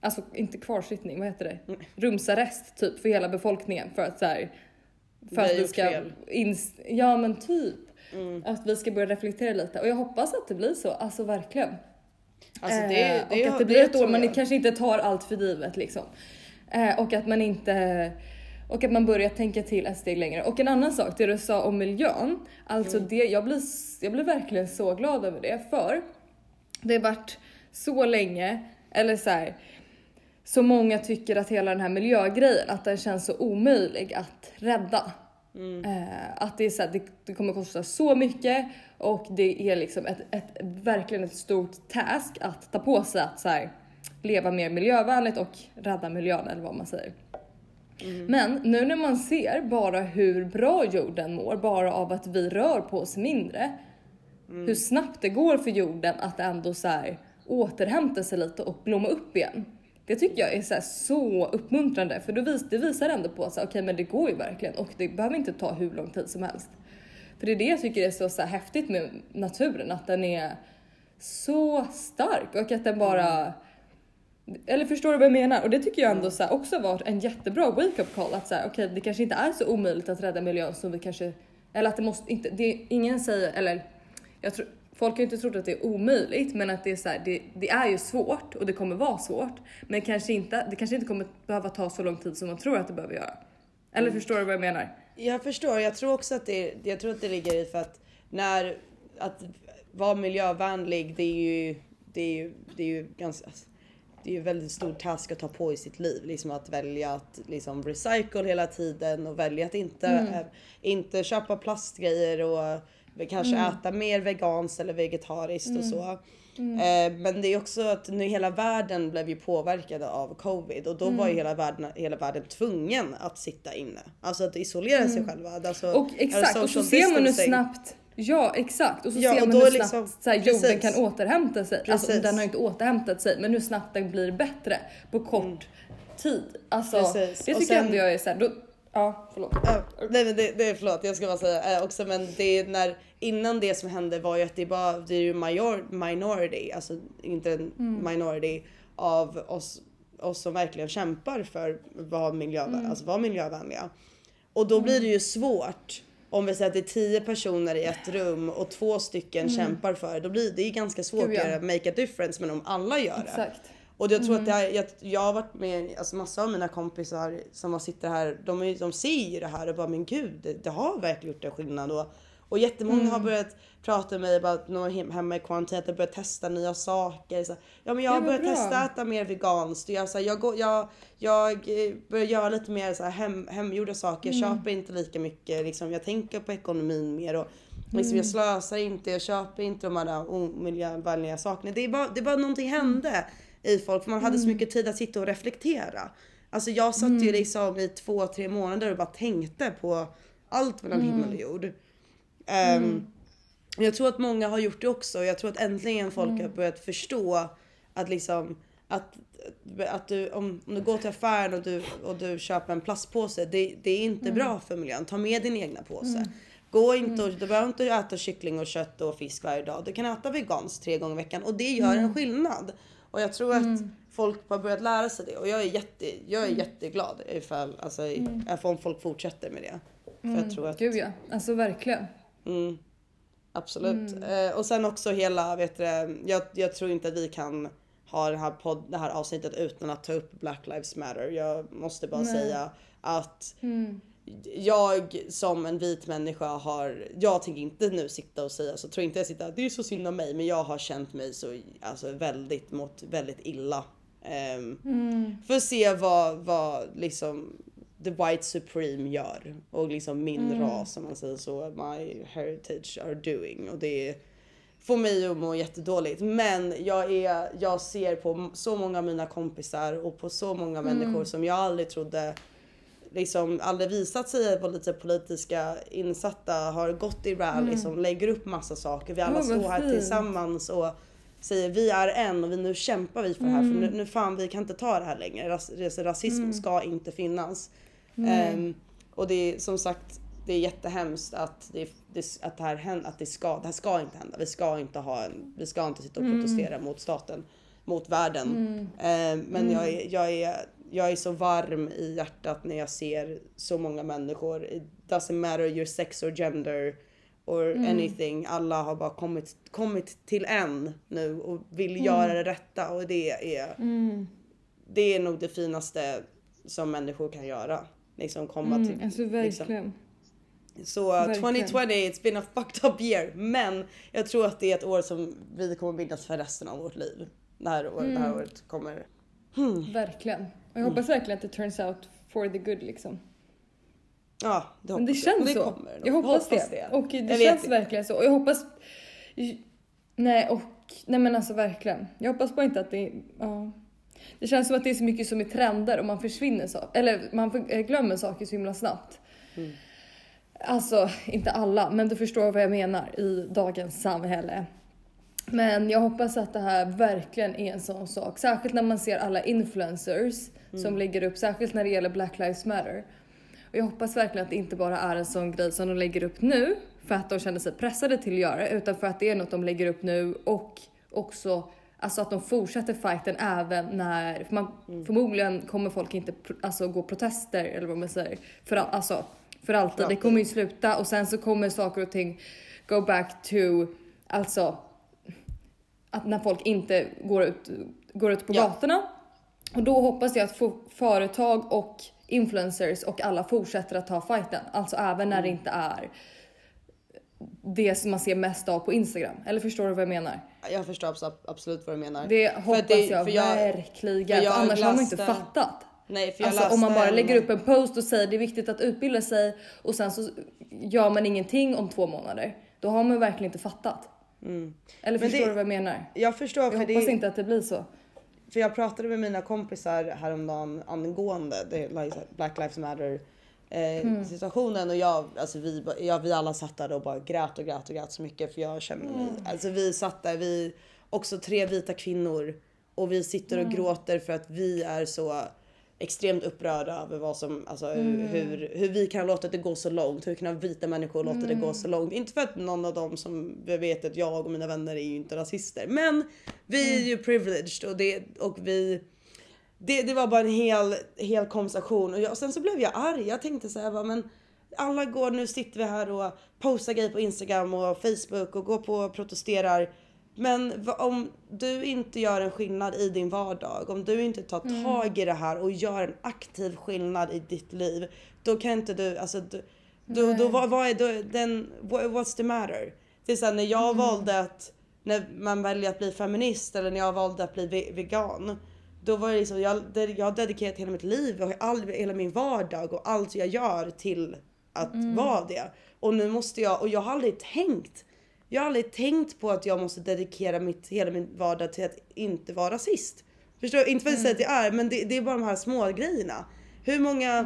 Alltså inte kvarsittning, vad heter det? Rumsarrest typ för hela befolkningen för att så här, för att vi ska ins- ja men typ Mm. att vi ska börja reflektera lite och jag hoppas att det blir så, alltså verkligen. Alltså det, Eh, det, och att det blir ett år man kanske inte tar allt för givet liksom. Eh, och att man inte och att man börjar tänka till ett steg längre. Och en annan sak, det du sa om miljön. Alltså Mm. det, jag blir, jag blir verkligen så glad över det för det har varit så länge, eller så här, så många tycker att hela den här miljögrejen, att den känns så omöjlig att rädda. Mm. Eh, att det, är så här, det, det kommer kosta så mycket och det är liksom ett, ett, verkligen ett stort task att ta på sig att så här, leva mer miljövänligt och rädda miljön eller vad man säger. Men nu när man ser bara hur bra jorden mår bara av att vi rör på oss mindre. Hur snabbt det går för jorden att ändå så här, återhämta sig lite och blomma upp igen. Det tycker jag är så, här, så uppmuntrande för då vis, det visar ändå på att okej men det går ju verkligen och det behöver inte ta hur lång tid som helst. För det är det jag tycker är så, så här, häftigt med naturen, att den är så stark och att den bara eller förstår du vad jag menar? Och det tycker jag ändå så också varit en jättebra wake-up call att säga okej det kanske inte är så omöjligt att rädda miljön som vi kanske eller att det måste inte, det, ingen säger eller jag tror folk har ju inte trott att det är omöjligt men att det är så här, det, det är ju svårt och det kommer vara svårt men kanske inte, det kanske inte kommer behöva ta så lång tid som man tror att det behöver göra. Eller förstår du vad jag menar? Jag förstår. Jag tror också att det, jag tror att det ligger i för att när att vara miljövänlig, det är ju, det är ju, det är ju ganska. alltså, det är ju väldigt stor task att ta på i sitt liv. Liksom att välja att liksom recycle hela tiden och välja att inte, Mm. äh, inte köpa plastgrejer och kanske Mm. äta mer veganskt eller vegetariskt och så. Eh, men det är också att nu hela världen blev ju påverkade av covid och då var Mm. ju hela världen, hela världen tvungen att sitta inne. Alltså att isolera sig själva. Alltså, Mm. Och exakt, och så social ser man hur snabbt Ja exakt och så Ja, ser man hur är snabbt liksom- så här, jorden kan återhämta sig. Alltså Precis. den har inte återhämtat sig men hur snabbt den blir bättre på kort tid. Alltså Mm. Precis. det tycker sen- ändå jag är såhär, ja förlåt. Ja, nej men det, det är förlåt jag ska bara säga eh, också men det är när innan det som hände var ju att det bara det är ju major, minority, alltså inte en Mm. minority av oss, oss som verkligen kämpar för att vara, miljö, Mm. alltså vara miljövänliga. Och då blir det ju svårt om vi säger att det är tio personer i ett rum och två stycken kämpar för det. Då blir det ju ganska svårt Mm. Att göra make a difference men om alla gör det. Exakt. Och jag tror att det Mm. här, jag, jag har varit med, alltså massa av mina kompisar som sitter här, de, är, de ser ju det här och bara men gud, det, det har verkligen gjort en skillnad. Och, och jättemånga Mm. har börjat prata med mig om att någon hem- hemma i karantän, att de börjat testa nya saker. Så, ja men jag har börjat bra. testa att äta mer veganskt. Och jag, så här, jag, går, jag, jag eh, börjar göra lite mer så här, hem, hemgjorda saker, Mm. jag köper inte lika mycket. Liksom, jag tänker på ekonomin mer. Och, Liksom, Mm. Jag slösar inte, jag köper inte de här omiljövänliga sakerna. Det är bara, det är bara någonting hände i folk för man hade så Mm. mycket tid att sitta och reflektera. Alltså jag satt ju liksom i två, tre månader och bara tänkte på allt mellan Mm. himmel och jord. Ehm, Jag tror att många har gjort det också. Jag tror att äntligen folk Mm. har börjat förstå att liksom att, att du, om, om du går till affären och du, och du köper en plastpåse, det, det är inte Mm. bra för miljön. Ta med din egna påse. Gå inte och, du behöver inte äta kyckling och kött och fisk varje dag. Du kan äta veganskt tre gånger i veckan och det gör Mm. en skillnad. Och jag tror att folk har börjat lära sig det och jag är, jätte, jag är Mm. jätteglad ifall, alltså, ifall folk fortsätter med det. För jag tror att Gud ja, alltså verkligen. Mm, absolut. Mm. Eh, och sen också hela, vet du, jag, jag tror inte att vi kan ha den här podd, det här avsnittet utan att ta upp Black Lives Matter. Jag måste bara Nej. säga att Mm. jag som en vit människa har, jag tänker inte nu sitta och säga så, tror inte jag sitta, det är så synd om mig, men jag har känt mig så alltså väldigt mot väldigt illa. Um, Mm. för att se vad, vad liksom the white supreme gör och liksom min Mm. ras om man säger så, my heritage are doing och det får mig att må jättedåligt. Men jag, är, jag ser på så många av mina kompisar och på så många Mm. människor som jag aldrig trodde liksom aldrig visat sig vara lite politiska insatta, har gått i rally som lägger upp massa saker. Vi alla Mm. vad står här fint. tillsammans och säger vi är en och vi, nu kämpar vi för det här för Mm. nu, nu fan vi kan inte ta det här längre. Ras, ras- rasism ska inte finnas. Ehm, och det är som sagt det är jättehemskt att det, det, att det här händer, att det ska, det här ska inte hända. Vi ska inte ha en, vi ska inte sitta och protestera mot staten, mot världen. Ehm, men jag, är, jag, är, jag är så varm i hjärtat när jag ser så många människor. It doesn't matter your sex or gender or anything. Alla har bara kommit, kommit till en nu och vill göra det rätta och det är, Mm. det är nog det finaste som människor kan göra. Liksom komma Mm. till. Alltså liksom. verkligen. Så Verkligen. 2020 it's been a fucked up year. Men jag tror att det är ett år som vi kommer minnas för resten av vårt liv. Det här, år, det här Mm. året kommer. Verkligen. Och jag Mm. hoppas verkligen att det turns out for the good liksom. Ja, det hoppas Men det jag. känns det så. Kommer jag hoppas, det. Och det Jag känns verkligen så. Och jag hoppas... Nej, och... Nej men alltså verkligen. Jag hoppas bara inte att det... Ja. Det känns som att det är så mycket som är trender och man försvinner så. Eller man eh, glömmer saker så himla snabbt. Mm. Alltså, inte alla, men du förstår vad jag menar i dagens samhälle. Men jag hoppas att det här verkligen är en sån sak. Särskilt när man ser alla influencers Mm. som lägger upp, särskilt när det gäller Black Lives Matter. Och jag hoppas verkligen att det inte bara är en sån grej som de lägger upp nu för att de känner sig pressade till att göra utan för att det är något de lägger upp nu och också Alltså att de fortsätter fighten även när, för man, Mm. förmodligen kommer folk inte alltså, gå protester eller vad man säger. För, all, alltså, för alltid. Det alltid. kommer ju sluta och sen så kommer saker och ting go back to, alltså att när folk inte går ut, går ut på Ja. gatorna. Och då hoppas jag att företag och influencers och alla fortsätter att ta fighten. Alltså även när det inte är det som man ser mest av på Instagram. Eller förstår du vad jag menar? Jag förstår abs- absolut vad du menar. Det hoppas det- jag, jag- verkligen. jag annars har man inte läste- fattat. Nej, Alltså läste om man bara lägger upp en post och säger det är viktigt att utbilda sig och sen så gör man ingenting om två månader. Då har man verkligen inte fattat. Eller Mm. Men förstår det- du vad jag menar? Jag förstår Jag för hoppas det, inte att det blir så. För jag pratade med mina kompisar häromdagen angående Black Lives Matter Mm. situationen och jag, alltså vi, ja, vi alla satt där och bara grät och grät och grät så mycket för jag känner mig, Mm. alltså vi satt där, vi också tre vita kvinnor och vi sitter Mm. och gråter för att vi är så extremt upprörda över vad som, alltså Mm. hur, hur vi kan låta det gå så långt. Hur kan vita människor låta det Mm. gå så långt? Inte för att någon av dem som jag vet att jag och mina vänner är ju inte rasister, men vi är ju privileged och det och vi det, det var bara en hel, hel konversation och, jag, och sen så blev jag arg. Jag tänkte så här, bara, men alla går, nu sitter vi här och postar grejer på Instagram och Facebook och går på och protesterar. Men om du inte gör en skillnad i din vardag, om du inte tar tag i det här och gör en aktiv skillnad i ditt liv, då kan inte du, alltså du, då, då, vad, vad är då, den, what, what's the matter? Det är såhär när jag valde att, när man väljer att bli feminist eller när jag valde att bli ve- vegan. Då var det liksom, jag, jag har dedikerat hela mitt liv och all, hela min vardag och allt jag gör till att vara det. Och nu måste jag, och jag har aldrig tänkt, jag har aldrig tänkt på att jag måste dedikera mitt, hela min vardag till att inte vara rasist. Förstår du? Inte för att säga att jag är, men det, det är bara de här små grejerna. Hur många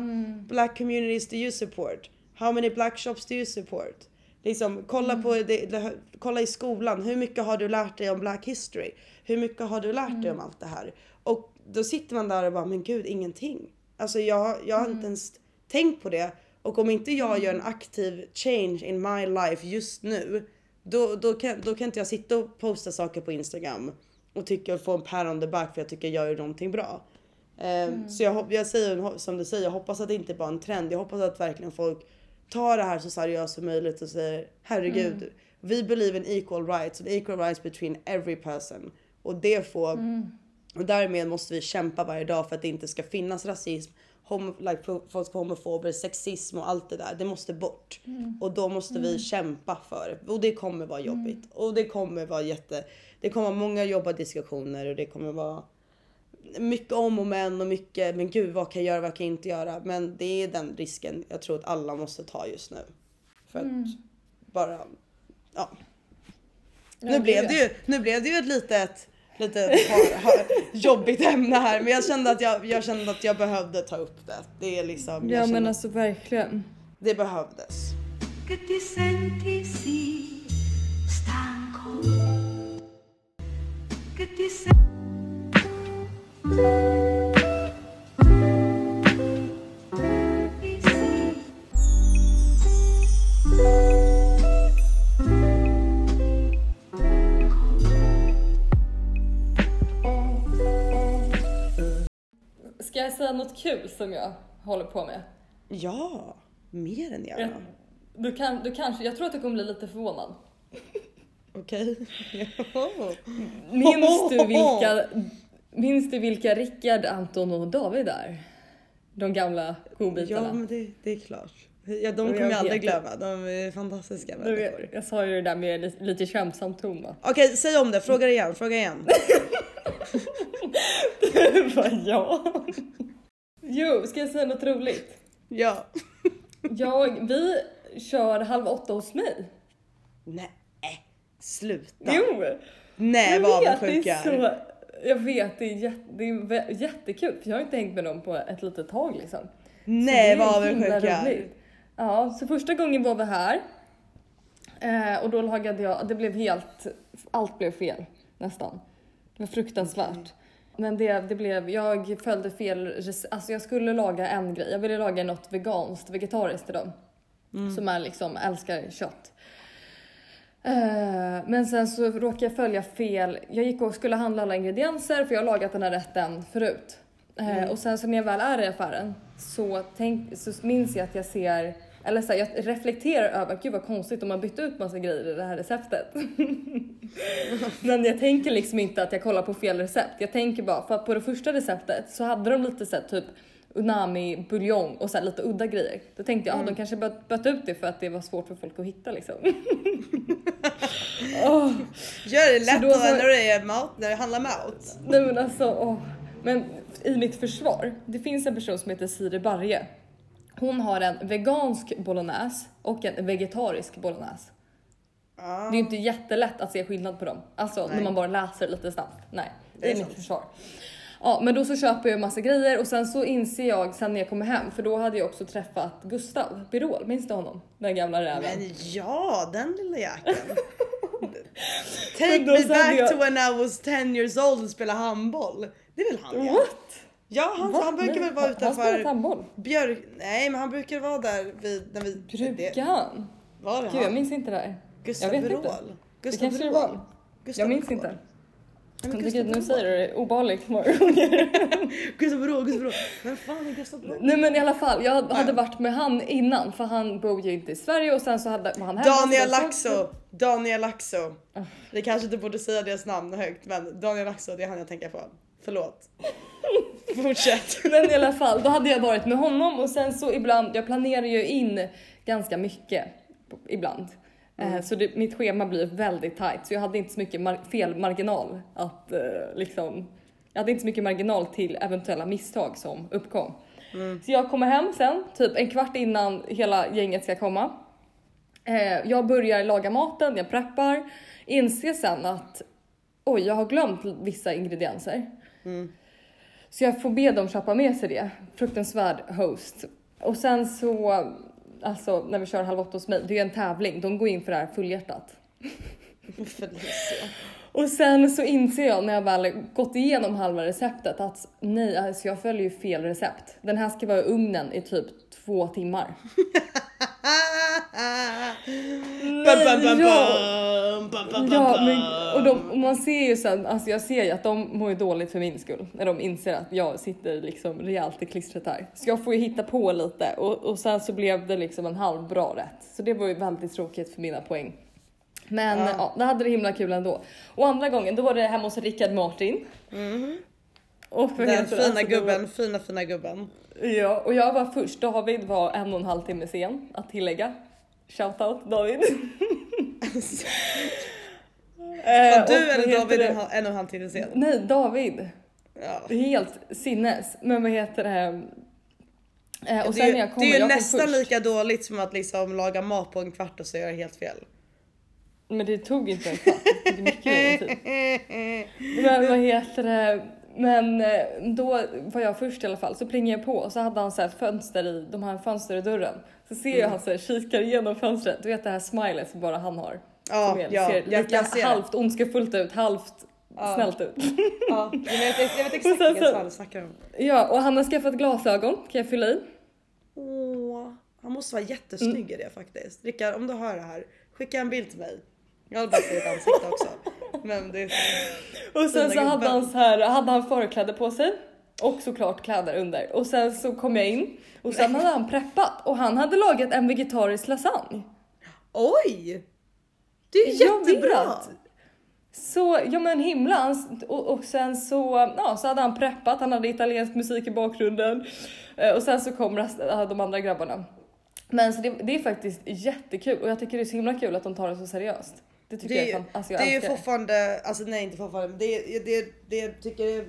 black communities do you support? How many black shops do you support? Liksom, kolla, på det, det, kolla i skolan, hur mycket har du lärt dig om black history? Hur mycket har du lärt dig om allt det här? Och då sitter man där och bara, men gud ingenting. Alltså jag, jag har inte ens tänkt på det. Och om inte jag gör en aktiv change in my life just nu, då, då, kan, då kan inte jag sitta och posta saker på Instagram och tycka och få en pat on the back för jag tycker jag gör någonting bra. Ehm, Så jag, jag säger som du säger, jag hoppas att det inte bara är en trend. Jag hoppas att verkligen folk tar det här så seriöst som möjligt och säger herregud, vi believe in equal rights and equal rights between every person. Och det får, och därmed måste vi kämpa varje dag för att det inte ska finnas rasism, homo, like, folk homofober, sexism och allt det där. Det måste bort. Och då måste vi kämpa för det. Och det kommer vara jobbigt. Och det kommer vara jätte, det kommer vara många jobbiga diskussioner och det kommer vara mycket om och men och mycket, men gud vad kan jag göra, vad kan jag inte göra? Men det är den risken jag tror att alla måste ta just nu. För att bara, ja. Nu Ja, blev det- ju, nu blev det ju ett litet, har, jobbigt ämne här men jag kände att jag, jag kände att jag behövde ta upp det. Det är liksom, jag Ja men alltså verkligen. det behövdes. Ska jag säga något kul som jag håller på med? Ja, mer än gärna. Du, kan, du kanske, jag tror att du kommer bli lite förvånad. Okej. Minns du vilka, minns du vilka Rickard, Anton och David är? De gamla godbitarna. Ja men det, det är klart. Ja, de Jag kommer jag aldrig glömma. De är fantastiska Du människor. vet, jag sa ju det där med lite, lite skämtsam ton va? Okej, säg om det. Fråga igen. Fråga igen. Vad ja. Jo, ska jag säga något roligt? Ja. Jag, vi kör halv åtta hos mig. Nej, sluta. Jo! Nej jag vad avundsjuk det jag är Jag vet, det är, jätte, det är jättekul för jag har inte hängt med dem på ett litet tag liksom. Nej vad himla avundsjuk jag är. roligt. Ja, så första gången var vi här. Eh, och då lagade jag, det blev helt, allt blev fel nästan. Det var fruktansvärt. Men det, det blev, jag följde fel, alltså jag skulle laga en grej. Jag ville laga något veganskt, vegetariskt till dem. Som är liksom, älskar kött. Eh, Men sen så råkade jag följa fel. Jag gick och skulle handla alla ingredienser för jag har lagat den här rätten förut. Eh, Och sen så när jag väl är i affären så, tänk, så minns jag att jag ser, eller så här, jag reflekterar över, gud vad konstigt de har bytt ut massa grejer i det här receptet. Men jag tänker liksom inte att jag kollar på fel recept. Jag tänker bara, för att på det första receptet så hade de lite här, typ unami buljong och så lite udda grejer. Då tänkte jag Mm. ah, de kanske bytt, bytt ut det för att det var svårt för folk att hitta liksom. Åh, Gör det Så då så- när det är mat, när det handlar mat. nej men alltså, åh. Men i mitt försvar, det finns en person som heter Siri Barje. Hon har en vegansk bolognese och en vegetarisk bolognese. Det är ju inte jättelätt att se skillnad på dem. Alltså när Nej. man bara läser lite snabbt. Nej, Det det är är mitt försvar. Ja, men då så köper jag massa grejer och sen så inser jag sen när jag kommer hem, för då hade jag också träffat Gustav Birol, minns du honom? Den gamla räven. Men ja, den lilla jäkeln. Take me back jag- to when I was 10 years old och spela handboll. Det är väl han ja? What? Ja, han, Va? han brukar Nej, väl vara Han utanför handboll. Björk... Nej, men han brukar vara där vid... När vi, Brukar han? Var det Gud jag han? minns inte det här. Gustav jag vet Birol? inte. Gustav kanske det Birol? var. Gustav Jag minns Birol. inte. Men gud, nu säger du det obehagligt många gånger. Gustav Birol, Gustav Birol. Vem fan är Gustav Birol? Nej men i alla fall, jag hade varit med han innan för han bor ju inte i Sverige och sen så hade, var han hemma. Daniel Laxo. Daniel Laxo. Vi kanske inte borde säga deras namn högt men Daniel Laxo det är han jag tänker på. Förlåt. Fortsätt. Men i alla fall, då hade jag varit med honom och sen så ibland, jag planerar ju in ganska mycket ibland. Eh, Så det, mitt schema blir väldigt tight så jag hade inte så mycket mar- felmarginal att eh, liksom, jag hade inte så mycket marginal till eventuella misstag som uppkom. Så jag kommer hem sen, typ en kvart innan hela gänget ska komma. Eh, jag börjar laga maten, jag preppar, inser sen att oj, jag har glömt vissa ingredienser. Så jag får be dem köpa med sig det. Fruktansvärd host. Och sen så, alltså när vi kör Halv åtta hos mig, det är en tävling. De går in för det här fullhjärtat. Felicia. Och sen så inser jag när jag väl gått igenom halva receptet att nej, alltså jag följer ju fel recept. Den här ska vara i ugnen i typ två timmar. Bam, bam, bam, ja. bam, bam, bam, Ja, men, och, de, och man ser ju sen, alltså jag ser ju att de mår ju dåligt för min skull när de inser att jag sitter liksom rejält i klistret här. Så jag får ju hitta på lite och, och sen så blev det liksom en halv bra rätt. Så det var ju väldigt tråkigt för mina poäng. Men Ja. ja, det hade det himla kul ändå. Och andra gången då var det hemma hos Rickard Martin. Och vad Den heter fina Alltså, det var- gubben, fina fina gubben. Ja, och jag var först. David var en och en halv timme sen att tillägga. Shoutout David. Eh, Var du eller David det? en, och en halv timme sen? Nej, David. Ja. Helt sinnes. Men vad heter det? Eh, och Det sen är, när jag kommer, det är ju nästan först. lika dåligt som att liksom laga mat på en kvart och så gör jag helt fel. Men det tog inte en kvart. Det tog mycket längre tid. Men vad heter det? Men eh, då var jag först i alla fall, så plingade jag på och så hade han så här fönster i, de en fönster i dörren. Så ser Mm. jag han så här kikar igenom fönstret, du vet det här smilet som bara han har. Ja, som ja, ser jag- lika jag ser det. halvt ondskefullt ut, halvt Ja. snällt ut. Ja, jag vet, jag vet exakt så- fall du snackar om. Ja, och han har skaffat glasögon, kan jag fylla i? Åh, han måste vara jättesnygg i det faktiskt. Rickard, om du hör det här, skicka en bild till mig. Jag vill bara se ett ansikte också. Men det är... Och sen så hade han så här, hade han förkläde på sig och såklart kläder under. Och sen så kom jag in och sen hade han preppat och han hade lagat en vegetarisk lasagne. Oj! Det är Jag jättebra! Så ja men himla Han- och, och sen så, ja, så hade han preppat, han hade italiensk musik i bakgrunden Eh, och sen så kom rest, äh, de andra grabbarna. Men så det, det är faktiskt jättekul och jag tycker det är så himla kul att de tar det så seriöst. Det tycker Det jag fan, alltså jag det är ju det. fortfarande, alltså nej inte fortfarande, men det, det, det jag tycker är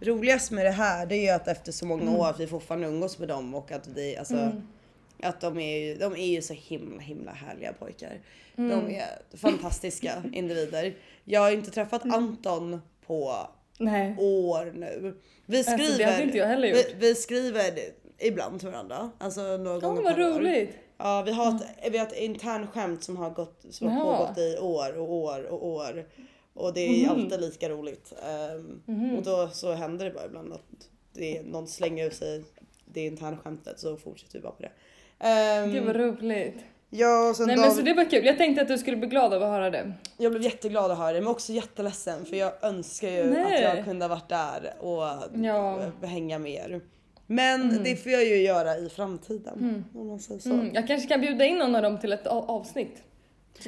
roligast med det här det är ju att efter så många Mm. år att vi fortfarande umgås med dem och att vi alltså att de är, ju, de är ju så himla himla härliga pojkar. Mm. De är fantastiska individer. Jag har inte träffat Mm. Anton på Nej. år nu. Vi Alltså, det skriver, hade inte jag heller vi, gjort. vi skriver ibland till varandra. Alltså några Ja gånger vad per år. roligt. Ja, vi har ett, vi har ett internskämt som har, gått, som har pågått i år och år och år. Och det är Mhm. alltid lika roligt. Ehm, Och då så händer det bara ibland att det är, någon slänger ur sig det internskämtet så fortsätter vi bara på det. Um, Gud vad roligt. ja, och sen Nej David, men så det var kul. Jag tänkte att du skulle bli glad av att höra det. Jag blev jätteglad att höra det men också jätteledsen för jag önskar ju Nej. att jag kunde ha varit där och Ja. hänga med er. Men det får jag ju göra i framtiden. Om man säger så. Mm, jag kanske kan bjuda in någon av dem till ett avsnitt.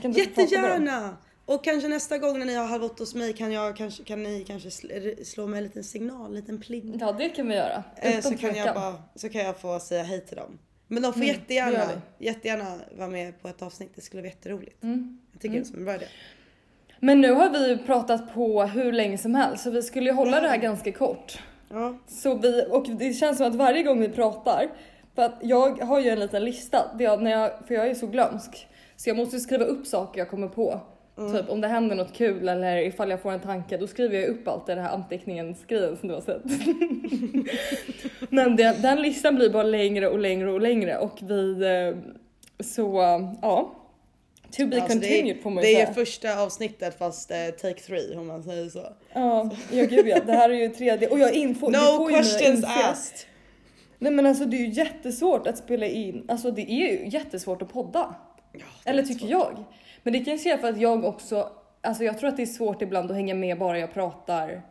Jättegärna! Och kanske nästa gång när ni har halvåt hos mig kan, jag, kanske, kan ni kanske sl- slå mig en liten signal, en liten pling. Ja det kan vi göra. Eh, så, kan jag bara, så kan jag få säga hej till dem. Men de får Mm, jättegärna, jättegärna vara med på ett avsnitt. Det skulle vara jätteroligt. Mm. Jag tycker det är som en bra idé. Men nu har vi ju pratat på hur länge som helst så vi skulle ju hålla det här ganska kort. Ja. Så vi, och det känns som att varje gång vi pratar, för att jag har ju en liten lista, det är när jag, för jag är så glömsk. Så jag måste skriva upp saker jag kommer på. Typ om det händer något kul eller ifall jag får en tanke, då skriver jag upp allt i den här anteckningen skriven som du har sett. Men det, den listan blir bara längre och längre och längre och vi, eh, så ja. To be Alltså, continued det får man ju det är första avsnittet fast eh, take three om man säger så. Ja, ja gud ja. Det här är ju tredje och jag info, No questions asked. Nej men alltså det är ju jättesvårt att spela in, alltså det är ju jättesvårt att podda. Ja, Eller svårt. tycker jag. Men det kanske är för att jag också, alltså jag tror att det är svårt ibland att hänga med bara jag pratar.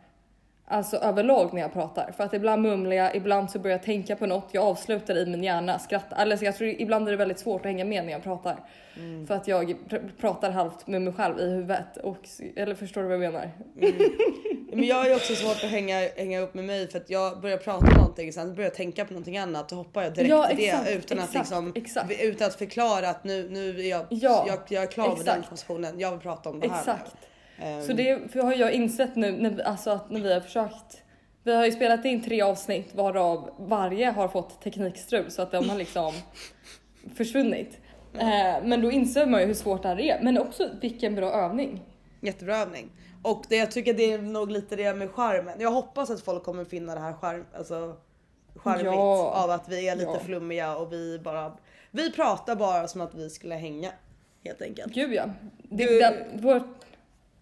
Alltså överlag när jag pratar. För att ibland mumlar jag, ibland så börjar jag tänka på något, jag avslutar i min hjärna, skrattar. Eller så jag tror ibland är det väldigt svårt att hänga med när jag pratar. Mm. För att jag pr- pratar halvt med mig själv i huvudet. Och, eller förstår du vad jag menar? Men jag har ju också svårt att hänga, hänga upp med mig för att jag börjar prata om någonting sen börjar jag tänka på någonting annat då hoppar jag direkt Ja, till det exakt, utan att exakt, liksom exakt. utan att förklara att nu, nu är jag, Ja, jag, jag är klar med den exakt. positionen. Jag vill prata om det här. Exakt. Ehm, Så det har jag insett nu när vi, alltså att när vi har försökt. Vi har ju spelat in tre avsnitt varav varje har fått teknikstrul så att de har liksom försvunnit. Eh, men då inser man ju hur svårt det här är. Men också vilken bra övning. Jättebra övning. Och det, jag tycker det är nog lite det med charmen. Jag hoppas att folk kommer finna det här charm, alltså, charmigt Ja. av att vi är lite Ja. flummiga och vi bara vi pratar bara som att vi skulle hänga helt enkelt. Gud ja. Det, Du- den, vår,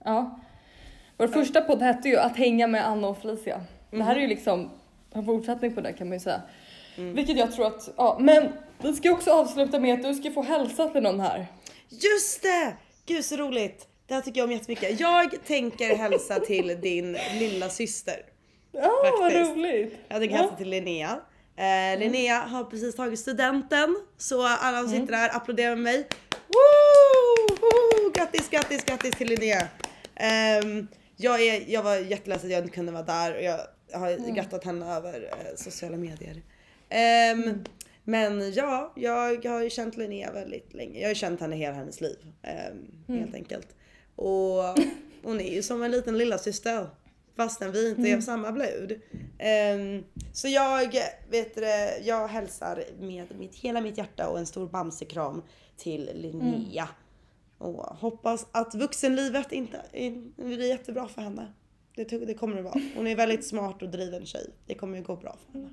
ja. Vår första podd hette ju att hänga med Anna och Felicia. Det här är ju liksom en fortsättning på det kan man ju säga. Vilket jag tror att, ja men vi ska också avsluta med att du ska få hälsa till någon här. Just det! Gud så roligt. Det här tycker jag om jättemycket. Jag tänker hälsa till din lilla syster. Ja vad Faktiskt. roligt. Jag tänker Ja. hälsa till Linnea. Eh, Linnea har precis tagit studenten så alla som sitter där applåderar med mig. Woo! Woo! Grattis, grattis, grattis till Linnea. Ehm, jag, är, jag var jätteledsen att jag inte kunde vara där och jag har grattat henne över eh, sociala medier. Ehm, Men ja, jag har ju känt Linnea väldigt länge. Jag har ju känt henne hela hennes liv. ehm, Helt enkelt. Och hon är ju som en liten lilla syster fastän vi inte är av samma blod. Ehm, så jag, vet det, jag hälsar med mitt, hela mitt hjärta och en stor bamsekram till Linnea. Och hoppas att vuxenlivet inte blir jättebra för henne. Det, det kommer det vara. Hon är väldigt smart och driven tjej. Det kommer ju gå bra för henne.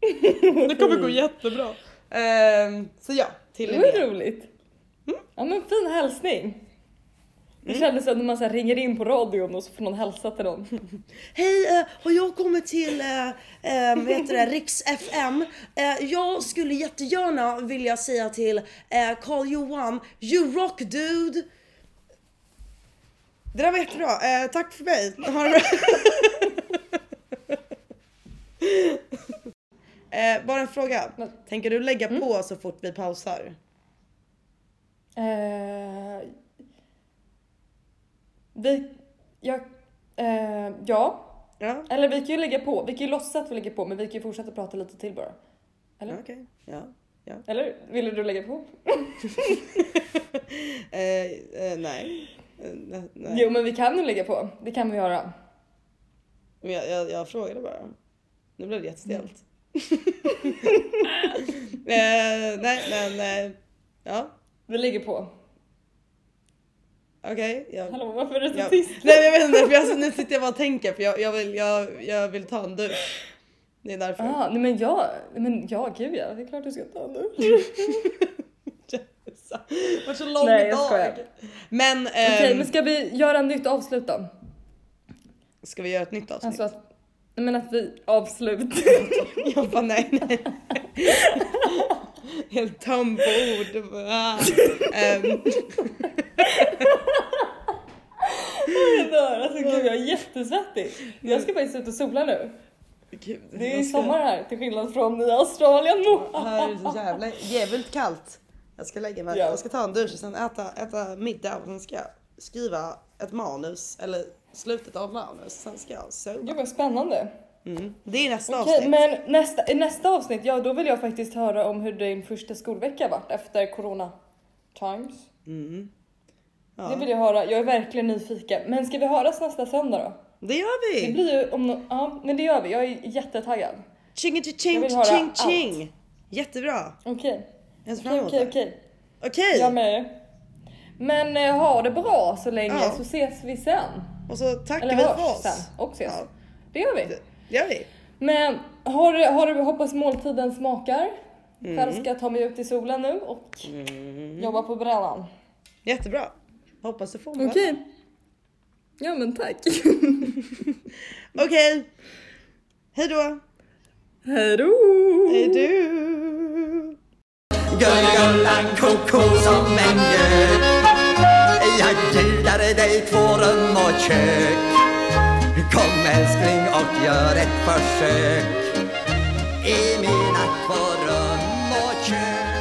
Det kommer gå jättebra. Ehm, så ja, till Det var roligt. Ja men fin hälsning. Det kändes som när man så ringer in på radion och så får någon hälsa till någon. Hej, eh, har jag kommit till eh, eh, vad heter det, Riks FM. Eh, jag skulle jättegärna vilja säga till eh, Carl Johan, you rock dude. Det där var jättebra. Eh, tack för mig. Ha det bra. eh, bara en fråga. Tänker du lägga på så fort vi pausar? Eh, vi, jag, eh, ja. Ja, Eller vi kan ju lägga på, vi kan ju låtsas att vi lägger på men vi kan ju fortsätta prata lite till bara. Eller? okej. Ja. Eller ville du lägga på? Eh, eh, nej. Eh, nej. Jo men vi kan ju lägga på, det kan vi göra. Men jag, jag, jag frågade bara. Nu blev det jättestelt. eh, nej men eh, ja Vi lägger på. Okej. jag, Hallå varför är du så jag, tyst? nej jag vet inte för jag, nu sitter jag bara och tänker för jag, jag, vill, jag, jag vill ta en dusch. Det är därför. Ah, nej men ja, men ja gud ja, det är klart du ska ta nu. Det var så lång Nej, jag dag. skojar. Men, Okej ehm, men ska vi göra en nytt avslut då? ska vi göra ett nytt avsnitt? Alltså att, nej, men att vi avslut. Jag bara nej nej. Helt tom på ord. Ah. Jag dör, alltså gud jag är jättesvettig. Jag ska faktiskt ut och sola nu. gud, Det är ska- sommar här till skillnad från i Australien. Här är det så jävla djävult kallt. Jag ska lägga mig, Ja. jag ska ta en dusch och sen äta, äta middag och sen ska jag skriva ett manus eller slutet av manus. Sen ska jag Gud sova. vad spännande. Mm. Det är nästa Okej, avsnitt. men nästa, i nästa avsnitt, ja då vill jag faktiskt höra om hur din första skolvecka varit efter corona times. Mm. Det Ja. vill jag höra, jag är verkligen nyfiken. Men ska vi höras nästa söndag då? Det gör Det vi! blir ju om no- ja men det gör vi, jag är jättetaggad. Ching ching ching allt. ching! Jättebra! Okej, fram okej okej det. okej. Okej! Jag med. Men eh, ha det bra så länge Ja. så ses vi sen. Och så tackar Eller vi för oss. sen och ses. Ja. Det gör vi. Det det gör vi. Men har, har du hoppas måltiden smakar? Mm. Själv ska jag ta mig ut i solen nu och jobba på brännan. Jättebra. Hoppas du får bra. Okej. Ja men tack. Okej. Hej då. Hejdå! Hej du. Gulligullan koko som en gök Jag bjuder dig två rum och kök Kom älskling och gör ett försök I mina två rum och kök